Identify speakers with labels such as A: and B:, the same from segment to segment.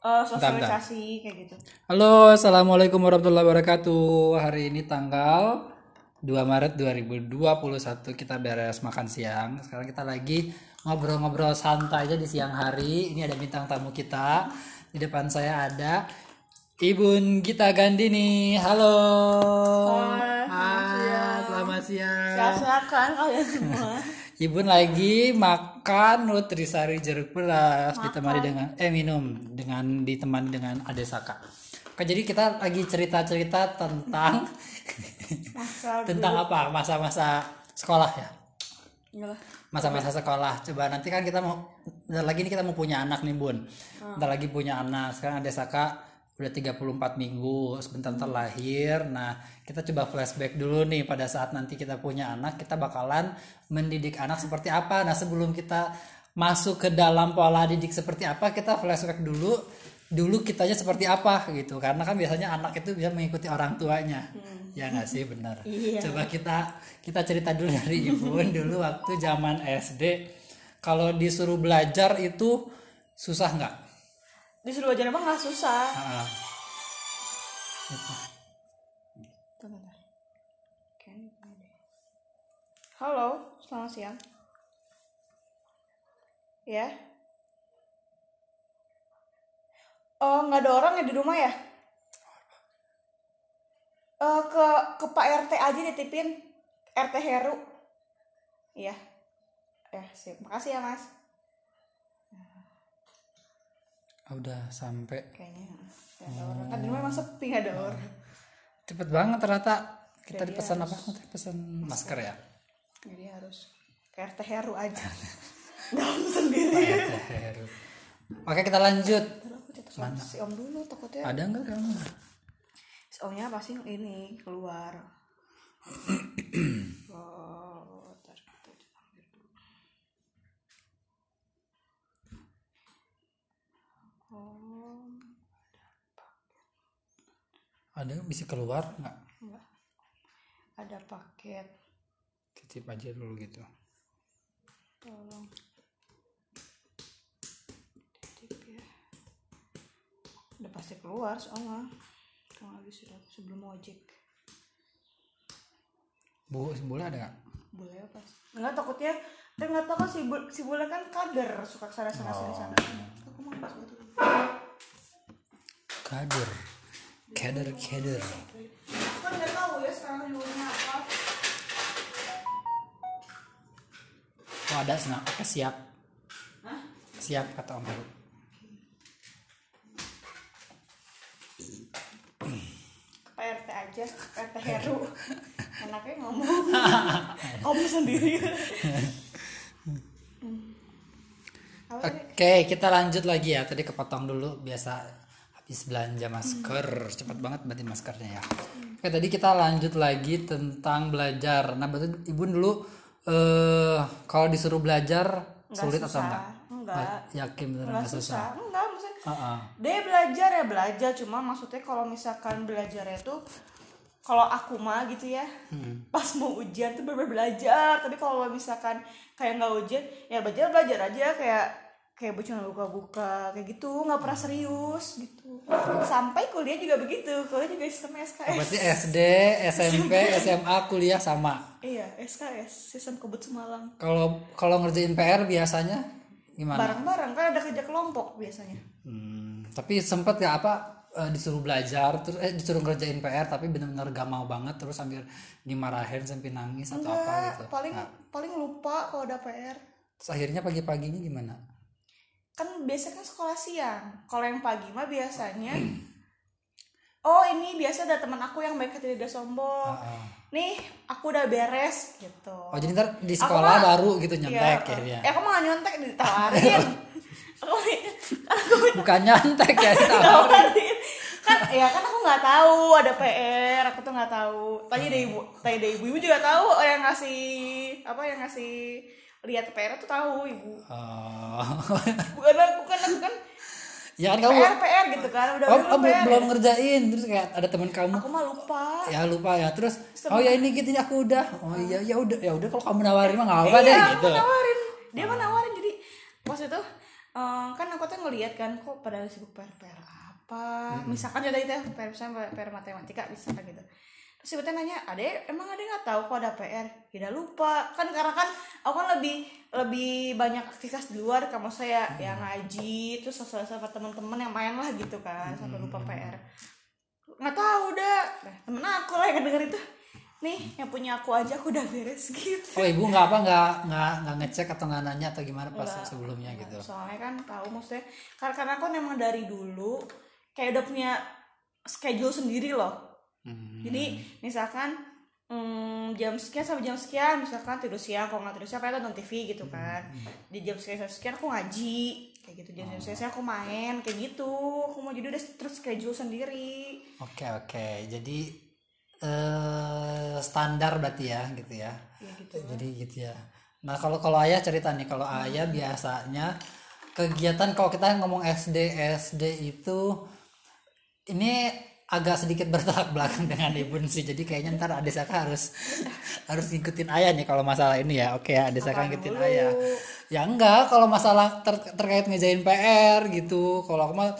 A: eh, sosialisasi kayak gitu.
B: Halo, assalamualaikum warahmatullahi wabarakatuh. Hari ini tanggal 2 Maret 2021 kita beres makan siang. Sekarang kita lagi ngobrol-ngobrol santai aja di siang hari. Ini ada bintang tamu kita. Di depan saya ada Ibu Gita Gandini. Halo.
A: Hai,
B: Hai, selamat siang.
A: Sehat-sehat kan kalian semua?
B: Ibu lagi makan nutrisari jeruk beras ditemani dengan eh minum dengan ditemani dengan adesaka. Oke, jadi kita lagi cerita-cerita tentang tentang apa? Masa-masa sekolah ya.
A: Lah.
B: Masa-masa sekolah. Coba nanti kan kita mau bentar lagi nih kita mau punya anak nih, Bun. Bentar lagi punya anak. Sekarang adesaka udah 34 minggu, sebentar terlahir. Nah, kita coba flashback dulu nih pada saat nanti kita punya anak, kita bakalan mendidik anak seperti apa. Nah, sebelum kita masuk ke dalam pola didik seperti apa, kita flashback dulu dulu kitanya seperti apa gitu. Karena kan biasanya anak itu bisa mengikuti orang tuanya. Ya nggak sih, benar.
A: Iya.
B: Coba kita kita cerita dulu dari Ibu dulu waktu zaman SD. Kalau disuruh belajar itu susah nggak?
A: Disuruh belajar emang nggak susah.
B: Ah,
A: bentar. Halo, selamat siang. Ya. Oh, nggak ada orang ya di rumah ya? Eh, ke ke Pak RT aja ditipin RT Heru. Iya. Ya, sip. Makasih ya, Mas.
B: ah, udah sampai.
A: Kayaknya ada orang. Kan di rumah emang sepi ada orang.
B: Cepet banget ternyata. Kita
A: Jadi
B: dipesan apa? Kita pesan masker ya.
A: Jadi harus ke RT Heru aja. Dalam sendiri.
B: Heru. Oke kita lanjut.
A: Soal si Om dulu takutnya
B: Ada nggak kamu?
A: si Omnya pasti ini keluar. oh, ntar kita ambil dulu. Oh,
B: Ada bisa keluar nggak?
A: enggak. Ada paket.
B: Titip aja dulu gitu.
A: Tolong. Titip ya. Udah pasti keluar soalnya. Kalau habis sudah sebelum ojek.
B: Bu, boleh ada nggak?
A: bule apa enggak takutnya tapi nggak tahu kan si bule, si bule kan kader suka ke sana sana sini sana aku mau gitu
B: Kader. Kader, kader.
A: Aku kan nggak tahu ya sekarang apa
B: Oh ada senang. Oke siap.
A: Hah?
B: Siap kata Om Heru.
A: ke Pak RT aja RT Heru anaknya ngomong kamu sendiri
B: Oke, kita lanjut lagi ya. Tadi kepotong dulu biasa habis belanja masker. Cepat banget berarti maskernya ya. Oke, tadi kita lanjut lagi tentang belajar. Nah, berarti Ibu dulu eh kalau disuruh belajar
A: Nggak
B: sulit atau
A: susah.
B: enggak?
A: Enggak.
B: Yakin bener
A: nggak
B: enggak
A: susah
B: susah.
A: enggak maksudnya
B: Heeh.
A: dia belajar ya belajar cuma maksudnya kalau misalkan belajarnya tuh kalau aku mah gitu ya
B: Hmm.
A: pas mau ujian tuh bener belajar tapi kalau misalkan kayak nggak ujian ya belajar belajar aja kayak kayak cuma buka-buka kayak gitu nggak pernah serius gitu sampai kuliah juga begitu kuliah juga sistem
B: Oh,
A: SKS
B: berarti SD, SMP, SMA, kuliah sama.
A: iya SKS sistem kebut semalam
B: Kalau kalau ngerjain PR biasanya gimana?
A: bareng-bareng kan ada kerja kelompok biasanya
B: Hmm, tapi sempet gak apa eh, disuruh belajar terus eh disuruh ngerjain PR tapi benar-benar gak mau banget terus sambil dimarahin sampai nangis atau apa
A: enggak
B: gitu.
A: paling
B: Nggak.
A: paling lupa kalau ada PR
B: Terus akhirnya pagi-paginya gimana?
A: Kan biasanya kan sekolah siang kalau yang pagi mah biasanya oh ini biasa ada teman aku yang baik hati tidak sombong
B: Ah, ah.
A: nih aku udah beres gitu
B: Oh jadi ntar di
A: Aku
B: sekolah
A: mah-
B: baru gitu nyontek
A: Iya,
B: akhirnya.
A: eh aku mah nyontek ditawarin aku aku
B: Bukan nyontek ya ditawarin.
A: kan ya kan aku nggak tahu ada PR aku tuh nggak tahu tanya dari ibu tanya dari ibu ibu juga tahu oh, yang ngasih apa yang ngasih lihat PR tuh tahu ibu.
B: Oh.
A: bukan aku kan kan
B: ya kan kamu
A: PR PR gitu kan udah
B: oh, oh, belum,
A: PR
B: belum
A: ya.
B: ngerjain. Terus kayak ada teman kamu.
A: Aku mah lupa.
B: Ya lupa ya. Terus oh ya ini gitu ini aku udah. Oh iya ya udah ya udah kalau kamu nawarin mah nggak apa
A: iya
B: deh gitu.
A: nawarin. Dia mah nawarin jadi pas itu eh, kan aku tuh ngeliat kan kok pada sibuk PR PR apa? Misalkan contoh itu ya PR misalnya PR matematika misalkan gitu terus tiba nanya ade emang ade nggak tahu kok ada PR tidak lupa. Kan karena kan aku kan lebih lebih banyak aktivitas di luar kamu saya yang ngaji terus sosial sama teman-teman yang main lah gitu kan sampai lupa PR nggak tahu dah nah, temen aku lah yang denger itu. Nih yang punya aku aja aku udah beres gitu.
B: Oh ibu nggak apa nggak nggak nggak ngecek atau nggak nanya atau gimana pas sebelumnya gitu?
A: Soalnya kan tahu maksudnya karena karena aku memang dari dulu kayak udah punya schedule sendiri loh
B: Hmm.
A: jadi misalkan hmm, jam sekian sampai jam sekian misalkan tidur siang kalau nggak tidur siang apa nonton TV gitu kan. di jam sekian sampai sekian aku ngaji kayak gitu. Jam jam sekian aku main kayak gitu. Aku mau jadi udah terus schedule sendiri.
B: Oke oke. Jadi eh standar berarti ya gitu ya.
A: Ya gitu.
B: Jadi gitu ya. Nah kalau kalau ayah cerita nih kalau ayah biasanya kegiatan kalau kita ngomong SD SD itu ini agak sedikit bertolak belakang dengan ibu sih jadi kayaknya ntar adik Saka harus harus ngikutin ayah nih kalau masalah ini ya. Oke ya adik Saka ngikutin
A: dulu?
B: ayah. Ya enggak kalau masalah ter- terkait ngejain PR gitu. Kalau aku mah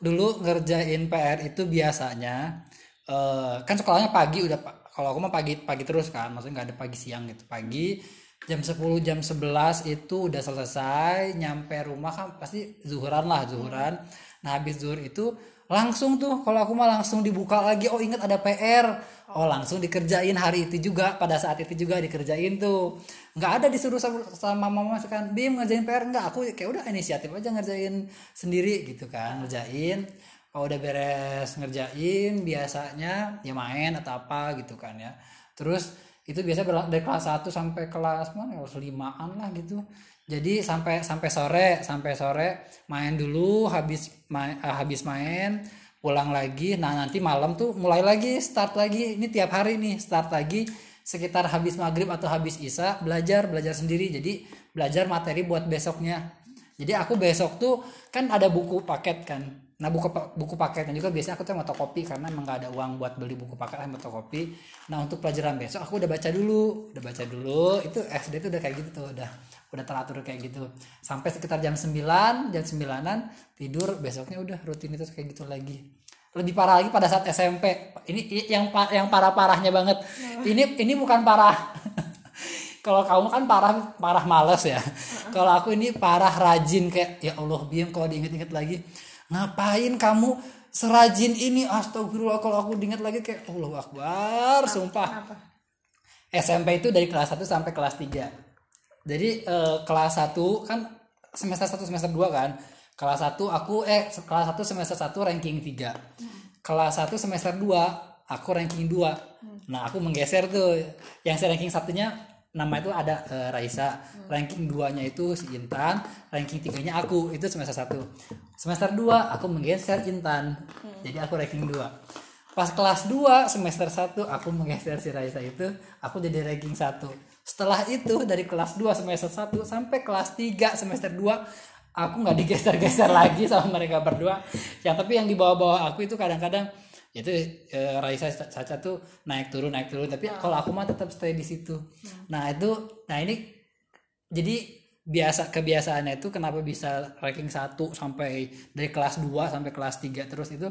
B: dulu ngerjain PR itu biasanya eh, kan sekolahnya pagi udah kalau aku mah pagi pagi terus kan. Maksudnya nggak ada pagi siang gitu. Pagi jam 10 jam 11 itu udah selesai nyampe rumah kan pasti zuhuran lah zuhuran nah habis zuhur itu langsung tuh kalau aku mah langsung dibuka lagi. Oh inget ada PR oh langsung dikerjain hari itu juga. Pada saat itu juga dikerjain tuh. Nggak ada disuruh sama, mama kan bim ngerjain PR nggak? Aku kayak udah inisiatif aja ngerjain sendiri gitu kan ngerjain. Kalau udah beres ngerjain biasanya ya main atau apa gitu kan ya. Terus itu biasa dari kelas 1 sampai kelas mana kelas limaan lah gitu jadi sampai sampai sore sampai sore main dulu habis main habis main pulang lagi. Nah nanti malam tuh mulai lagi start lagi. Ini tiap hari nih start lagi sekitar habis maghrib atau habis isya belajar belajar sendiri. Jadi belajar materi buat besoknya. Jadi aku besok tuh kan ada buku paket kan nah buku buku paketnya juga biasanya aku tuh fotokopi karena emang gak ada uang buat beli buku paket yang fotokopi nah untuk pelajaran besok aku udah baca dulu udah baca dulu. Itu SD tuh udah kayak gitu tuh udah udah teratur kayak gitu. Sampai sekitar jam 9 jam 9an tidur besoknya udah rutinitas kayak gitu lagi. Lebih parah lagi pada saat SMP ini yang yang parah parahnya banget ini ini bukan parah. Kalau kamu kan parah parah males ya. Kalau aku ini parah rajin kayak ya Allah biam kalau diinget-inget lagi ngapain kamu serajin ini? Astagfirullah kalau aku diinget lagi kayak Allah akbar sumpah.
A: Kenapa?
B: SMP itu dari kelas 1 sampai kelas 3 jadi eh, kelas 1 kan semester 1 semester 2 kan. Kelas 1 aku eh kelas 1 semester 1 ranking 3 kelas 1 semester 2 aku ranking 2 nah aku menggeser tuh. Yang saya ranking satunya nama itu ada eh, Raisa. Ranking 2 nya itu si Intan. Ranking 3 nya aku. Itu semester 1 semester 2 aku menggeser Intan. Jadi aku ranking 2 pas kelas 2 semester 1 aku menggeser si Raisa itu aku jadi ranking 1 setelah itu dari kelas 2 semester 1 sampai kelas 3 semester 2 aku nggak digeser-geser lagi sama mereka berdua. Yang tapi yang di bawah-bawah aku itu kadang-kadang itu eh, Raisa Caca tuh naik turun naik turun tapi kalau aku mah tetap stay di situ. Nah itu nah ini jadi biasa kebiasaannya itu kenapa bisa ranking 1 sampai dari kelas 2 sampai kelas 3 terus itu?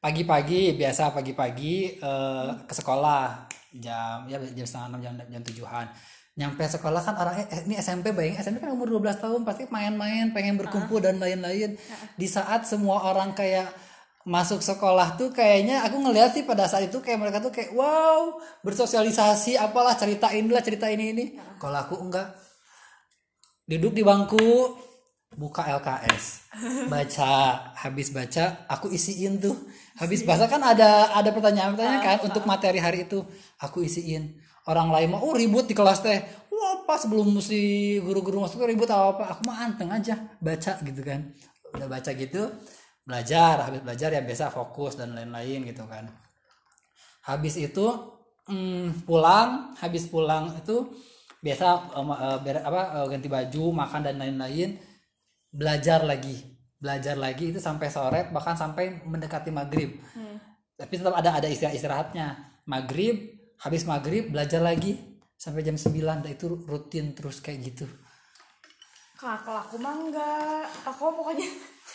B: Pagi-pagi biasa pagi-pagi eh, ke sekolah. Jam ya jam setengah enam jam jam tujuhan. Nyampe sekolah kan orang eh, ini SMP bayangin SMP kan umur 12 tahun pasti main-main pengen berkumpul dan lain-lain. Di saat semua orang kayak masuk sekolah tuh kayaknya aku ngeliat sih pada saat itu kayak mereka tuh kayak wow bersosialisasi apalah ceritain lah cerita ini ini. Kalau aku enggak duduk di bangku. Buka LKS baca habis baca aku isiin tuh. Habis baca kan ada ada pertanyaan-pertanyaan kan untuk materi hari itu. Aku isiin. Orang lain mah oh ribut di kelas teh. Wah pas sebelum si guru-guru masuk tuh ribut apa apa aku mah anteng aja baca gitu kan. Udah baca gitu belajar. Habis belajar ya biasa fokus dan lain-lain gitu kan. Habis itu mm, pulang habis pulang itu biasa em, eh, bere- apa eh, ganti baju makan dan lain-lain. Belajar lagi. Belajar lagi itu sampai sore bahkan sampai mendekati maghrib. Tapi tetap ada ada istirahat istirahatnya. Maghrib habis maghrib belajar lagi. Sampai jam 9 dan itu rutin terus kayak gitu.
A: Kalau kalau aku mah enggak. Aku pokoknya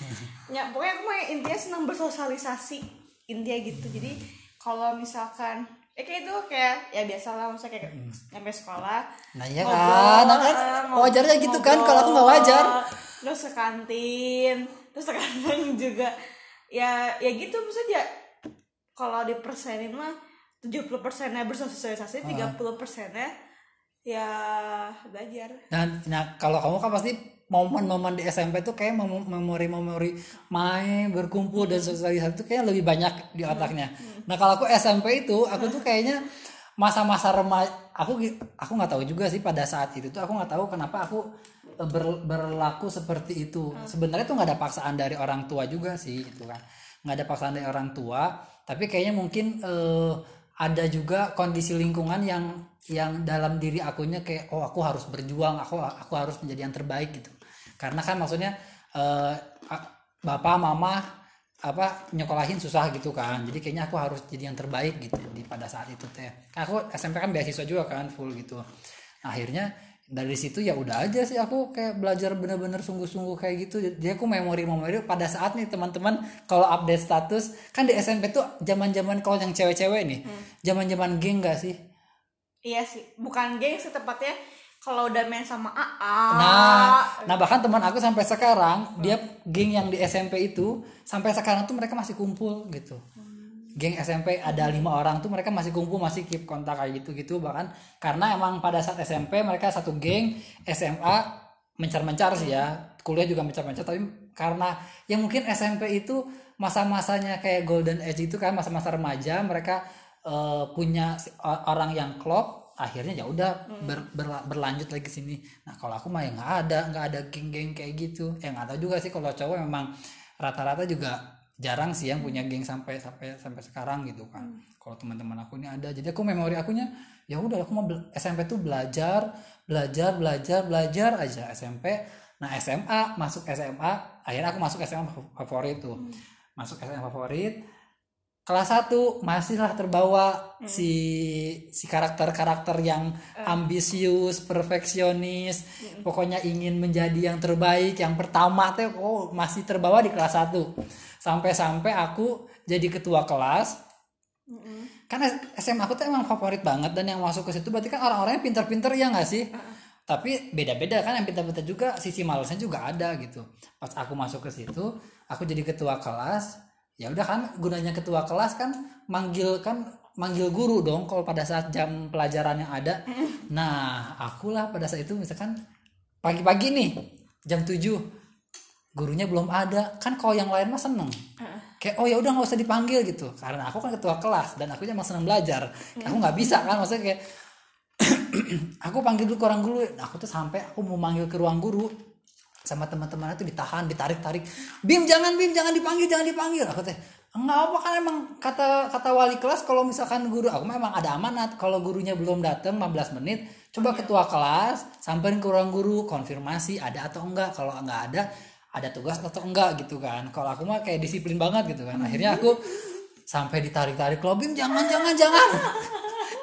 A: ya pokoknya aku mah intinya senang bersosialisasi. Intinya gitu. Jadi kalau misalkan ya kayak itu kayak ya biasa lah misalnya kayak nyampe sekolah
B: Nah, iya
A: ngobrol,
B: kan? Nah, kan?
A: eh,
B: wajarnya gitu kan,
A: ngobrol,
B: kalau aku nggak wajar.
A: terus ke kantin terus sekarang juga. Ya ya gitu maksudnya kalau dipersenin mah 70 persennya bersosialisasi 30 persennya ya belajar.
B: Nah, nah kalau kamu kan pasti momen-momen di SMP tuh kayak mem- memori-memori main, berkumpul dan sosialisasi itu kayak lebih banyak di otaknya. Nah kalau aku SMP itu, aku tuh kayaknya masa-masa remaja, aku aku nggak tahu juga sih pada saat itu tuh aku nggak tahu kenapa aku eh, ber- berlaku seperti itu. Sebenarnya tuh nggak ada paksaan dari orang tua juga sih itu kan, nggak ada paksaan dari orang tua. Tapi kayaknya mungkin eh, ada juga kondisi lingkungan yang yang dalam diri akunya kayak oh aku harus berjuang aku aku harus menjadi yang terbaik gitu karena kan maksudnya eh, a- bapak mama apa nyekolahin susah gitu kan. Jadi kayaknya aku harus jadi yang terbaik gitu di pada saat itu teh. Kan aku SMP kan beasiswa juga kan full gitu. Nah, akhirnya dari situ ya udah aja sih aku kayak belajar bener-bener sungguh-sungguh kayak gitu. Jadi aku memori-memori pada saat nih teman-teman kalau update status kan di SMP tuh zaman-zaman kalau yang cewek-cewek nih zaman-zaman geng gak sih?
A: Iya sih bukan geng sih tepatnya kalau udah main sama AA
B: Nah, nah bahkan teman aku sampai sekarang dia geng yang di SMP itu sampai sekarang tuh mereka masih kumpul gitu. Geng SMP ada lima orang tuh mereka masih kumpul masih keep kontak kayak gitu gitu bahkan karena emang pada saat SMP mereka satu geng SMA mencar-mencar sih ya kuliah juga mencar-mencar tapi karena yang mungkin SMP itu masa-masanya kayak golden age itu kan masa-masa remaja mereka eh, punya orang yang klop akhirnya ya udah ber- berla- berlanjut lagi sini. Nah kalau aku mah ya nggak ada nggak ada geng-geng kayak gitu. Ya nggak tahu juga sih kalau cowok memang rata-rata juga jarang sih yang punya geng sampai sampai sampai sekarang gitu kan. Kalau teman-teman aku ini ada. Jadi aku memori akunya ya udah aku mau SMP tuh belajar belajar belajar belajar aja SMP nah SMA masuk SMA akhirnya aku masuk SMA favorit tuh. Masuk SMA favorit kelas 1 masihlah terbawa si si karakter-karakter yang ambisius, perfeksionis, pokoknya ingin menjadi yang terbaik, yang pertama teh oh masih terbawa di kelas 1. Sampai-sampai aku jadi ketua kelas. Karena SMA aku tuh emang favorit banget dan yang masuk ke situ berarti kan orang-orangnya pinter-pinter ya nggak sih? Tapi beda-beda kan yang pinter-pinter juga sisi malesnya juga ada gitu. Pas aku masuk ke situ, aku jadi ketua kelas, ya udah kan gunanya ketua kelas kan manggil kan manggil guru dong kalau pada saat jam pelajaran yang ada. Nah akulah pada saat itu misalkan pagi-pagi nih jam 7 gurunya belum ada. Kan kalau yang lain mah seneng. Kayak oh ya udah nggak usah dipanggil gitu. Karena aku kan ketua kelas dan aku emang seneng belajar. Aku nggak bisa kan maksudnya kayak aku panggil dulu ke orang guru. Aku tuh sampai aku mau manggil ke ruang guru sama teman-teman itu ditahan ditarik-tarik. Bim jangan bim jangan dipanggil jangan dipanggil. Aku teh enggak apa kan emang kata kata wali kelas kalau misalkan guru aku memang ada amanat. Kalau gurunya belum datang 15 menit coba ketua kelas samperin ke ruang guru konfirmasi ada atau enggak. Kalau enggak ada ada tugas atau enggak gitu kan. Kalau aku mah kayak disiplin banget gitu kan. Akhirnya aku sampai ditarik-tarik lo bim jangan jangan jangan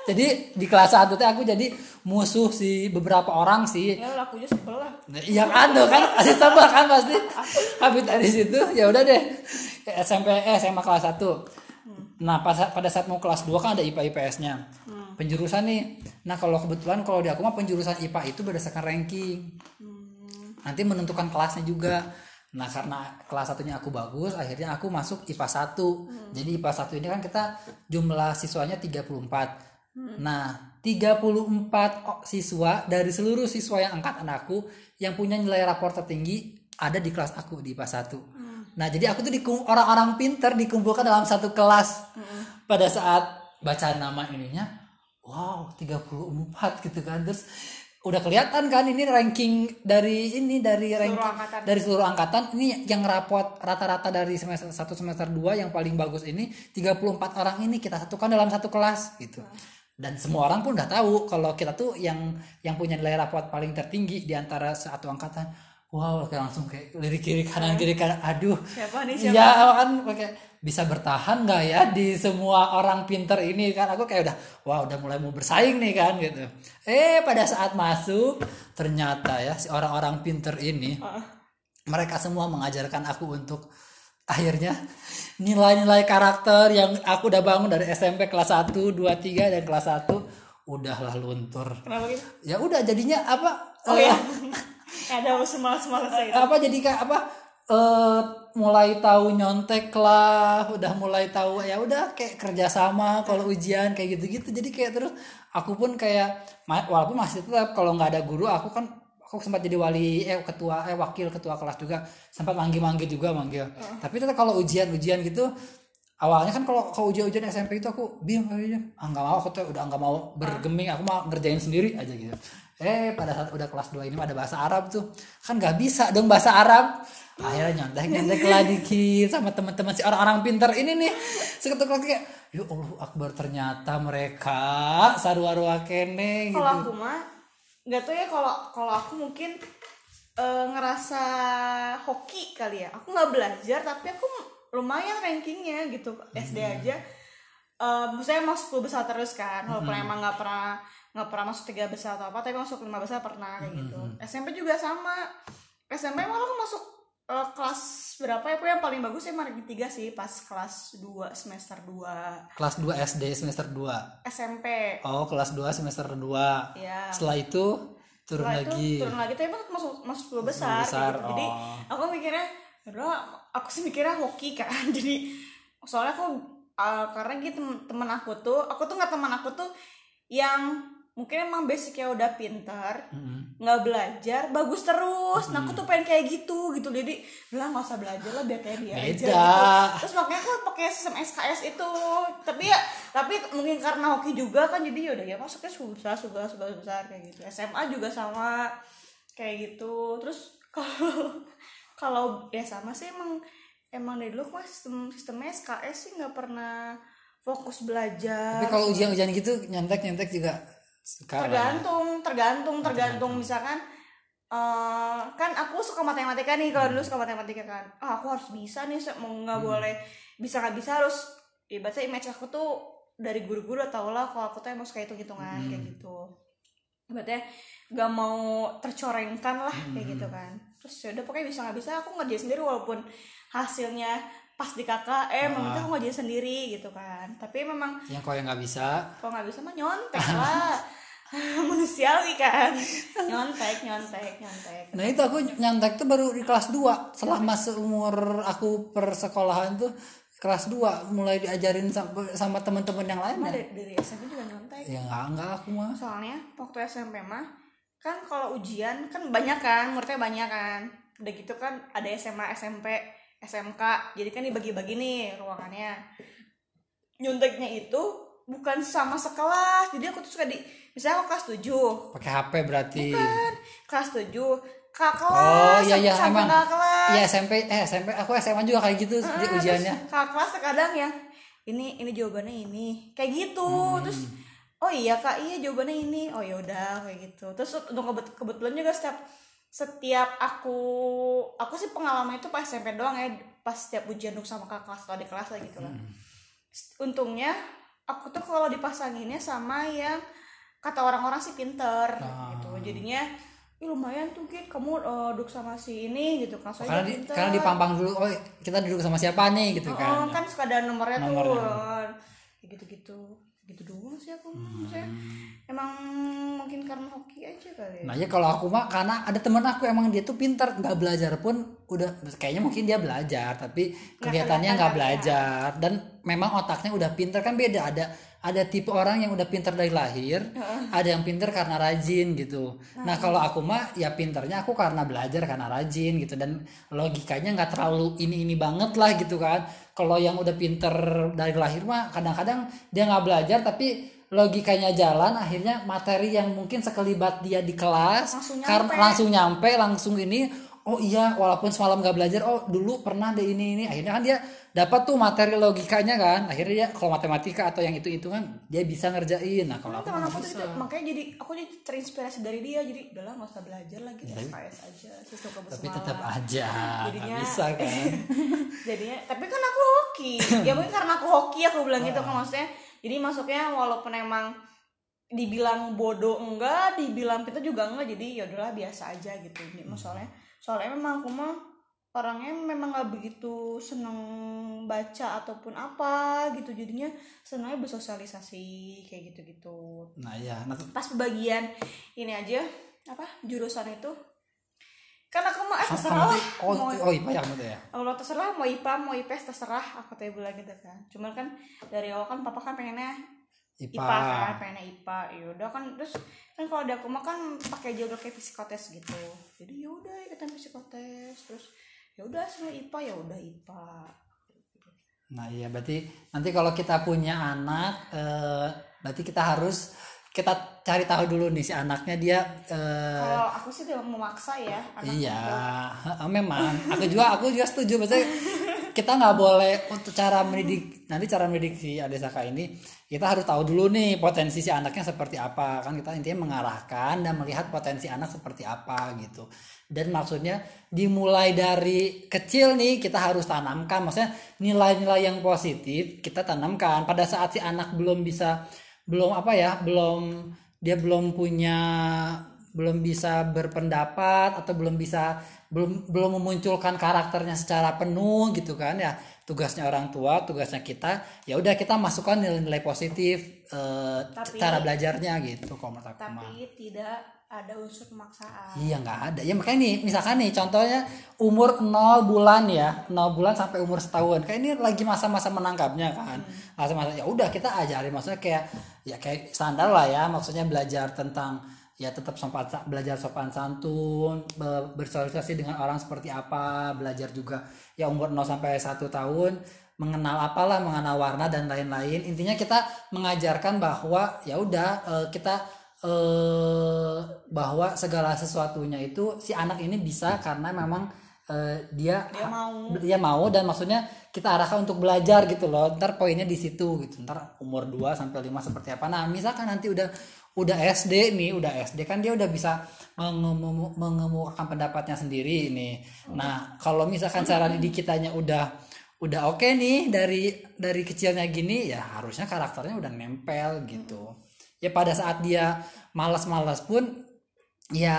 B: jadi di kelas 1 teh aku jadi musuh si beberapa orang sih
A: ya lah aku juga sebel lah
B: Iya kan tuh kan pasti sabar kan pasti. Habis dari situ ya udah deh SMP eh SMA kelas 1. Nah, pas pada saat mau kelas 2 kan ada IPA IPS-nya. Penjurusan nih. Nah, kalau kebetulan kalau di aku mah penjurusan IPA itu berdasarkan ranking. Nanti menentukan kelasnya juga. Nah, karena kelas satunya aku bagus, akhirnya aku masuk IPA 1. Jadi IPA 1 ini kan kita jumlah siswanya 34. Nah, 34 o- siswa dari seluruh siswa yang angkatan aku yang punya nilai rapor tertinggi ada di kelas aku di IPA 1. Nah, jadi aku tuh orang-orang pinter dikumpulkan dalam satu kelas. Pada saat baca nama ininya, wow, 34 gitu kan. Terus udah kelihatan kan ini ranking dari ini dari ranking
A: angkatan.
B: dari seluruh angkatan ini yang rapot rata-rata dari semester 1 semester 2 yang paling bagus ini 34 orang ini kita satukan dalam satu kelas gitu. Dan semua orang pun udah tahu kalau kita tuh yang yang punya nilai rapot paling tertinggi di antara satu angkatan. wow kayak langsung kayak lirik kiri kanan kiri kanan. Aduh.
A: Siapa nih siapa?
B: Iya kan kayak bisa bertahan nggak ya di semua orang pinter ini kan? Aku kayak udah wah udah mulai mau bersaing nih kan gitu. Eh pada saat masuk ternyata ya si orang-orang pinter ini mereka semua mengajarkan aku untuk akhirnya nilai-nilai karakter yang aku udah bangun dari SMP kelas 1, 2, 3 dan kelas 1 udahlah luntur.
A: Kenapa gitu?
B: Ya udah jadinya apa
A: oh ya ada semalas saya
B: apa jadi kayak apa eh mulai tahu nyontek lah udah mulai tahu ya udah kayak kerjasama kalau ujian kayak gitu-gitu. Jadi kayak terus aku pun kayak walaupun masih tetap kalau nggak ada guru aku kan aku sempat jadi wali eh ketua eh wakil ketua kelas juga? Sempat manggil-manggil juga manggil tapi tetap kalau ujian-ujian gitu awalnya kan kalau kalau ujian-ujian SMP itu aku bingung kayaknya ah nggak mau aku tuh udah nggak mau bergeming aku mau ngerjain sendiri aja gitu. Eh pada saat udah kelas 2 ini ada bahasa Arab tuh. Kan nggak bisa dong bahasa Arab. Akhirnya nyontek nyontek lah dikit sama teman-teman si orang-orang pintar ini nih. Seketuk lagi kayak ya Allah Akbar ternyata mereka sarua-rua kene gitu.
A: kalau aku mah nggak tahu ya kalau kalau aku mungkin eh, ngerasa hoki kali ya. Aku nggak belajar tapi aku lumayan rankingnya gitu. SD aja. Eh misalnya masuk 10 besar terus kan walaupun emang nggak pernah nggak pernah masuk tiga besar atau apa tapi masuk lima besar pernah kayak gitu. SMP juga sama. SMP malah aku masuk eh, kelas berapa ya aku yang paling bagus emang ranking tiga sih pas kelas 2 semester 2
B: kelas 2 SD semester 2
A: SMP
B: oh kelas 2 semester 2
A: ya
B: setelah itu turun
A: Setelah
B: lagi.
A: itu turun lagi tapi masuk masuk 10 besar, kayak
B: besar,
A: gitu. jadi
B: oh.
A: aku mikirnya udah aku sih mikirnya hoki kan jadi soalnya aku uh, karena gitu tem- temen aku tuh aku tuh nggak teman aku tuh yang mungkin emang basicnya udah pintar nggak belajar bagus terus. Nah aku tuh pengen kayak gitu gitu. Jadi lah nggak usah belajar lah biar kayak dia aja.
B: Beda.
A: gitu. terus makanya aku pakai sistem SKS itu. Tapi ya tapi mungkin karena hoki juga kan jadi yaudah ya masuknya sudah besar sudah sudah besar kayak gitu. SMA juga sama kayak gitu. Terus kalau kalau ya sama sih emang emang dari dulu mah sistem sistemnya SKS sih nggak pernah fokus belajar.
B: Tapi kalau ujian-ujian gitu nyantek nyantek juga suka lah ya.
A: tergantung tergantung tergantung. misalkan eh, kan aku suka matematika nih kalau dulu suka matematika kan. Ah aku harus bisa nih mau nggak boleh bisa nggak bisa harus ibaratnya image aku tuh dari guru-guru tau lah kalau aku tuh emang suka hitung hitungan kayak gitu. Ibaratnya nggak mau tercorengkan lah kayak gitu kan. Terus ya udah pokoknya bisa nggak bisa aku ngerjain sendiri walaupun hasilnya pas di KKM uh. aku ngerjain sendiri gitu kan. Tapi memang
B: yang kalau yang nggak bisa.
A: Kalau nggak bisa mah nyontek lah. Manusiawi kan. Nyontek nyontek nyontek.
B: Nah itu aku nyantek tuh baru di kelas 2 Selama seumur aku persekolahan tuh Kelas 2 mulai diajarin sama, sama teman-teman yang lain ya?
A: dari, dari SMP juga nyontek?
B: Ya enggak, enggak aku mah.
A: Soalnya waktu SMP mah kan kalau ujian kan banyak kan muridnya banyak kan. Udah gitu kan ada SMA SMP SMK jadi kan dibagi-bagi nih ruangannya. Nyonteknya itu bukan sama sekelas. Jadi aku tuh suka di misalnya aku kelas 7
B: pakai HP berarti.
A: Kan kelas 7 kak kelas
B: Oh iya iya emang.
A: kelas.
B: Iya SMP eh SMP aku SMA juga kayak gitu di
A: Ah,
B: ujiannya.
A: terus kakak kelas terkadang yang ini ini jawabannya ini. Kayak gitu.
B: Hmm.
A: terus oh iya kak iya jawabannya ini. Oh ya udah kayak gitu. Terus untuk kebet- kebetulan juga setiap setiap aku aku sih pengalaman itu pas SMP doang ya pas setiap ujian duduk sama kakak kelas atau di kelas lah gitu lah.
B: Hmm.
A: untungnya aku tuh kalau dipasanginnya sama yang kata orang-orang sih pinter
B: Ah.
A: gitu. Jadinya Ih, lumayan tuh Git kamu eh, duduk sama si ini gitu kan. Soalnya
B: karena di,
A: pinter.
B: karena dipampang dulu oh kita duduk sama siapa nih? gitu
A: Oh,
B: kan.
A: kan suka ada nomornya, tuh.
B: Nomornya.
A: kayak gitu-gitu gitu doang sih aku.
B: Hmm.
A: maksudnya emang mungkin karena hoki aja kali ya.
B: Nah ya kalau aku mah karena ada teman aku emang dia tuh pintar nggak belajar pun udah kayaknya mungkin dia belajar tapi
A: kelihatan
B: nggak
A: kali ya.
B: belajar. Dan memang otaknya udah pintar kan beda. Ada ada tipe orang yang udah pintar dari lahir ada yang pintar karena rajin gitu. Nah kalau aku mah ya pintarnya aku karena belajar karena rajin gitu. Dan logikanya nggak terlalu ini ini banget lah gitu kan kalau yang udah pintar dari lahir mah kadang-kadang dia nggak belajar tapi logikanya jalan akhirnya materi yang mungkin sekelibat dia di kelas
A: Langsung
B: karena
A: nyampe.
B: langsung nyampe langsung ini oh iya walaupun semalam nggak belajar oh dulu pernah deh ini ini akhirnya kan dia dapat tuh materi logikanya kan. Akhirnya dia kalau matematika atau yang itu itu kan dia bisa ngerjain. Nah kalau aku
A: teman aku tuh makanya jadi aku jadi terinspirasi dari dia. Jadi udahlah nggak usah belajar lagi SKS aja sistem
B: tapi tetap aja
A: Jadinya-
B: bisa kan?
A: Jadinya tapi kan aku hoki. Ya mungkin karena aku hoki aku bilang gitu
B: Ah.
A: kan maksudnya. Jadi masuknya walaupun emang dibilang bodoh enggak dibilang pintar juga enggak. Jadi ya udahlah biasa aja gitu. Ini
B: Hmm.
A: soalnya soalnya memang aku mah orangnya memang nggak begitu seneng baca ataupun apa gitu. Jadinya senangnya bersosialisasi kayak gitu gitu
B: nah ya nanti
A: pas bagian ini aja apa jurusan itu. Kan aku mah eh, terserah lah.
B: oh
A: mau
B: oh iya ya kamu tuh ya
A: kalau terserah mau IPA mau IPS terserah aku teh bilang gitu kan. Cuman kan dari awal kan papa kan pengennya
B: IPA,
A: IPA kan pengennya IPA yaudah kan terus kan kalau di aku mah kan pakai jalur kayak psikotes gitu. Jadi yaudah ikutan psikotes terus yaudah semua IPA ya udah IPA
B: Nah iya berarti nanti kalau kita punya anak, eh, berarti kita harus kita cari tahu dulu nih si anaknya dia. eh,
A: kalau aku sih tidak memaksa ya anak
B: iya, heeh, memang. Aku juga aku juga setuju. Maksudnya kita nggak boleh untuk cara mendidik nanti cara mendidik si Adesaka ini kita harus tahu dulu nih potensi si anaknya seperti apa. Kan kita intinya mengarahkan dan melihat potensi anak seperti apa gitu. Dan maksudnya dimulai dari kecil nih kita harus tanamkan maksudnya nilai-nilai yang positif kita tanamkan. Pada saat si anak belum bisa belum apa ya belum dia belum punya belum bisa berpendapat atau belum bisa belum belum memunculkan karakternya secara penuh gitu kan ya tugasnya orang tua tugasnya kita ya udah kita masukkan nilai-nilai positif eh,
A: Tapi-
B: cara belajarnya gitu kalau menurut aku
A: tapi tidak ada unsur pemaksaan
B: Iya nggak ada. Ya makanya nih, misalkan nih contohnya umur 0 bulan ya, 0 bulan sampai umur setahun. Kayak ini lagi masa-masa menangkapnya kan. Masa-masa ya udah kita ajarin maksudnya kayak ya kayak standar lah ya, maksudnya belajar tentang ya tetap sopan belajar sopan santun, be- bersosialisasi dengan orang seperti apa, belajar juga ya umur 0 sampai 1 tahun mengenal apalah, mengenal warna dan lain-lain. Intinya kita mengajarkan bahwa ya udah eh, kita eh bahwa segala sesuatunya itu si anak ini bisa karena memang eh, dia
A: dia mau.
B: dia mau dan maksudnya kita arahkan untuk belajar gitu loh. Ntar poinnya di situ gitu. Ntar umur 2 sampai 5 seperti apa. Nah misalkan nanti udah udah SD nih udah SD kan dia udah bisa mengemu- mengemukakan pendapatnya sendiri nih. Nah kalau misalkan cara didik kitanya udah udah oke nih dari dari kecilnya gini ya harusnya karakternya udah nempel gitu. Ya pada saat dia malas-malas pun ya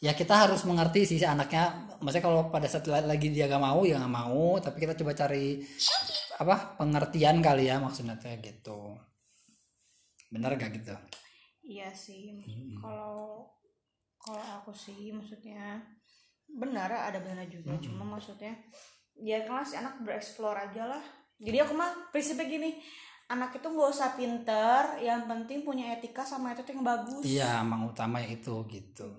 B: ya kita harus mengerti sih si anaknya. Maksudnya kalau pada saat la- lagi dia gak mau ya gak mau. Tapi kita coba cari apa pengertian kali ya maksudnya kayak gitu. Bener gak gitu
A: Iya sih, kalau kalau aku sih maksudnya benar ada benar juga, cuma maksudnya ya kan si anak bereksplor aja lah. Jadi aku mah prinsipnya gini, anak itu nggak usah pinter, yang penting punya etika sama itu yang bagus.
B: iya emang utama itu gitu.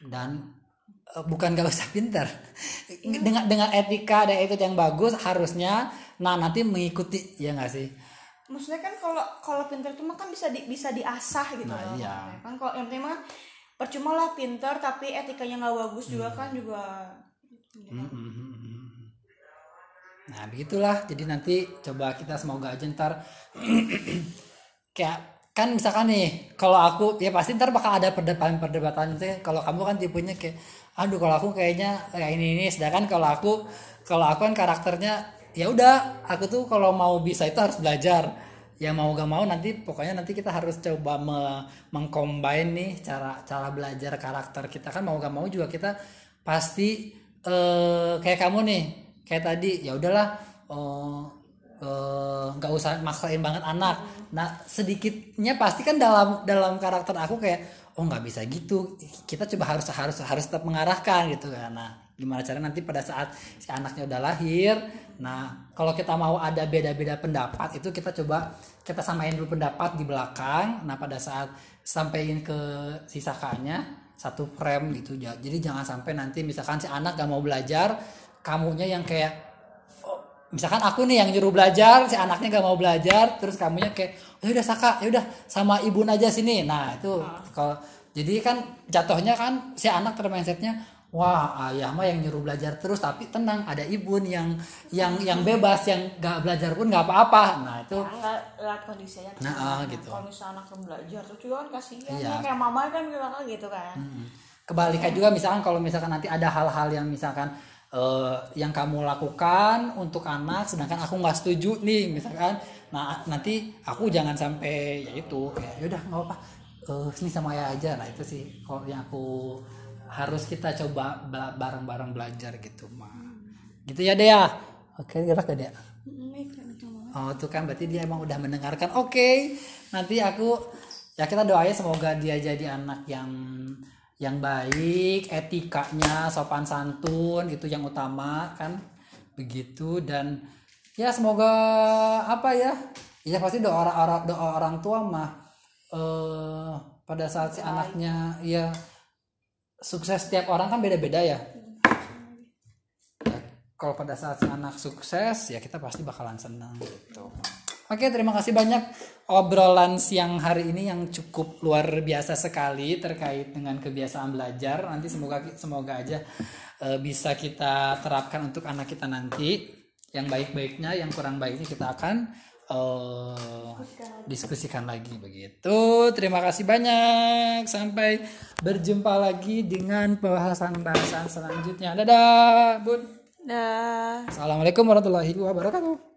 B: Dan eh, bukan gak usah pinter. Dengan dengan etika dan itu yang bagus harusnya nah nanti mengikuti ya gak sih
A: Maksudnya kan kalau kalau pinter itu mah kan bisa di, bisa diasah gitu
B: Nah,
A: loh.
B: iya.
A: Kan kalau yang penting mah percuma lah pinter tapi etikanya nggak bagus juga
B: Hmm.
A: kan juga.
B: Nah begitulah jadi nanti coba kita semoga aja ntar kayak kan misalkan nih kalau aku ya pasti ntar bakal ada perdebatan-perdebatan itu kalau kamu kan tipenya kayak aduh kalau aku kayaknya kayak ini ini sedangkan kalau aku kalau aku kan karakternya ya udah aku tuh kalau mau bisa itu harus belajar. Ya mau gak mau nanti pokoknya nanti kita harus coba me mengcombine nih cara cara belajar karakter kita. Kan mau gak mau juga kita pasti eh kayak kamu nih kayak tadi ya udahlah eh, eh, nggak usah maksain banget anak. Nah sedikitnya pasti kan dalam dalam karakter aku kayak oh nggak bisa gitu kita coba harus harus harus tetap mengarahkan gitu kan. Nah gimana cara nanti pada saat si anaknya udah lahir nah kalau kita mau ada beda-beda pendapat itu kita coba kita samain dulu pendapat di belakang. Nah pada saat sampein ke si sakanya satu frame gitu. Ja- jadi jangan sampai nanti misalkan si anak gak mau belajar kamunya yang kayak oh, misalkan aku nih yang nyuruh belajar si anaknya gak mau belajar terus kamunya kayak ya udah saka ya udah sama ibu aja sini. Nah itu kalau jadi kan jatuhnya kan si anak mindsetnya wah ayah mah yang nyuruh belajar terus tapi tenang ada ibu yang yang yang bebas yang gak belajar pun nggak apa-apa nah itu
A: Ya, lihat kondisinya
B: Nah, ah, gitu.
A: kalau misalnya anaknya belajar terus juga kan kasihan
B: Iya.
A: ya, kayak mama kan bilang gitu kan
B: Mm. kebalikan juga misalkan kalau misalkan nanti ada hal-hal yang misalkan eh, yang kamu lakukan untuk anak sedangkan aku nggak setuju nih misalkan nah nanti aku jangan sampai ya itu kayak yaudah nggak apa eh sini sama ayah aja nah itu sih kalau yang aku harus kita coba bareng-bareng belajar gitu mah gitu ya Dea? Oke gerak gak Dea?
A: Keren banget.
B: Oh tuh kan berarti dia emang udah mendengarkan. Oke, nanti aku ya kita doain semoga dia jadi anak yang yang baik, etikanya, sopan santun itu yang utama kan? Begitu dan ya semoga apa ya ya pasti doa orang doa orang tua mah eh pada saat si anaknya ya sukses setiap orang kan beda-beda ya Ya, kalau pada saat anak sukses ya kita pasti bakalan senang gitu. Oke, terima kasih banyak obrolan siang hari ini yang cukup luar biasa sekali terkait dengan kebiasaan belajar. Nanti semoga semoga aja eh, bisa kita terapkan untuk anak kita nanti. Yang baik-baiknya, yang kurang baiknya kita akan eh, diskusikan lagi begitu. Terima kasih banyak. Sampai berjumpa lagi dengan bahasan-bahasan selanjutnya. Dadah, Bun.
A: Dah.
B: Assalamualaikum warahmatullahi wabarakatuh.